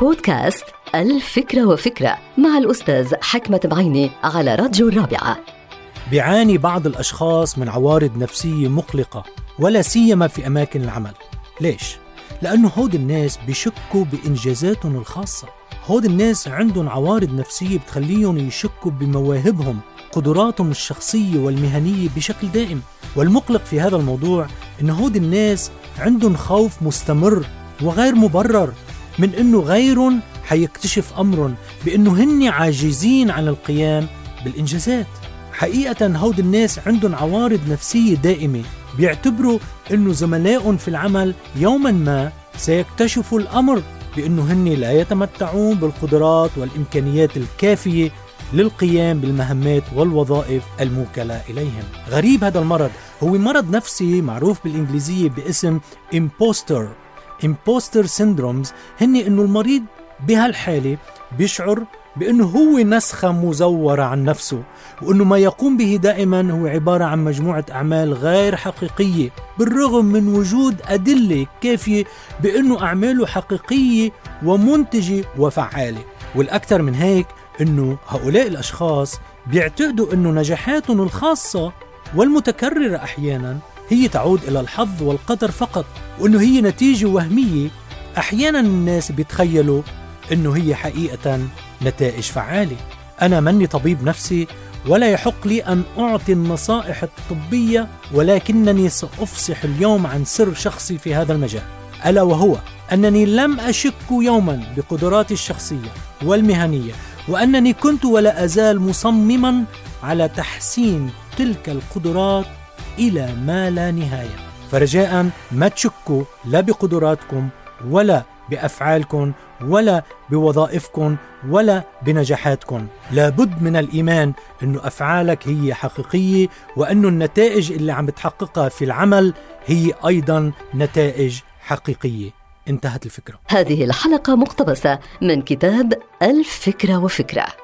بودكاست الفكرة وفكرة مع الأستاذ حكمة بعيني على راديو الرابعة. بيعاني بعض الأشخاص من عوارض نفسية مقلقة ولا سيما في أماكن العمل. ليش؟ لأنه هود الناس بيشكوا بإنجازاتهم الخاصة. هود الناس عندهم عوارض نفسية بتخليهم يشكوا بمواهبهم قدراتهم الشخصية والمهنية بشكل دائم. والمقلق في هذا الموضوع أن هود الناس عندهم خوف مستمر وغير مبرر. من أنه غيرهم حيكتشف أمرهم بأنه هن عاجزين عن القيام بالإنجازات. حقيقة هود الناس عندهم عوارض نفسية دائمة بيعتبروا أنه زملائهم في العمل يوما ما سيكتشفوا الأمر بأنه هن لا يتمتعون بالقدرات والإمكانيات الكافية للقيام بالمهمات والوظائف الموكلة إليهم. غريب هذا المرض. هو مرض نفسي معروف بالإنجليزية باسم imposter. Imposter syndromes هن إنه المريض بهالحالة بيشعر بأنه هو نسخة مزورة عن نفسه وأنه ما يقوم به دائما هو عبارة عن مجموعة أعمال غير حقيقية بالرغم من وجود أدلة كافية بأنه أعماله حقيقية ومنتجة وفعالة. والأكثر من هيك أنه هؤلاء الأشخاص بيعتقدوا أنه نجاحاتهم الخاصة والمتكررة أحيانا هي تعود إلى الحظ والقدر فقط وأنه هي نتيجة وهمية. أحيانا الناس بيتخيلوا أنه هي حقيقة نتائج فعالة. أنا مني طبيب نفسي ولا يحق لي أن أعطي النصائح الطبية ولكنني سأفصح اليوم عن سر شخصي في هذا المجال. ألا وهو أنني لم أشك يوما بقدراتي الشخصية والمهنية وأنني كنت ولا أزال مصمما على تحسين تلك القدرات إلى ما لا نهاية. فرجاء ما تشكوا لا بقدراتكم ولا بأفعالكم ولا بوظائفكم ولا بنجاحاتكم. لابد من الإيمان انه أفعالك هي حقيقية وانه النتائج اللي عم بتحققها في العمل هي أيضا نتائج حقيقية. انتهت الفكرة. هذه الحلقة مقتبسة من كتاب الفكرة وفكرة.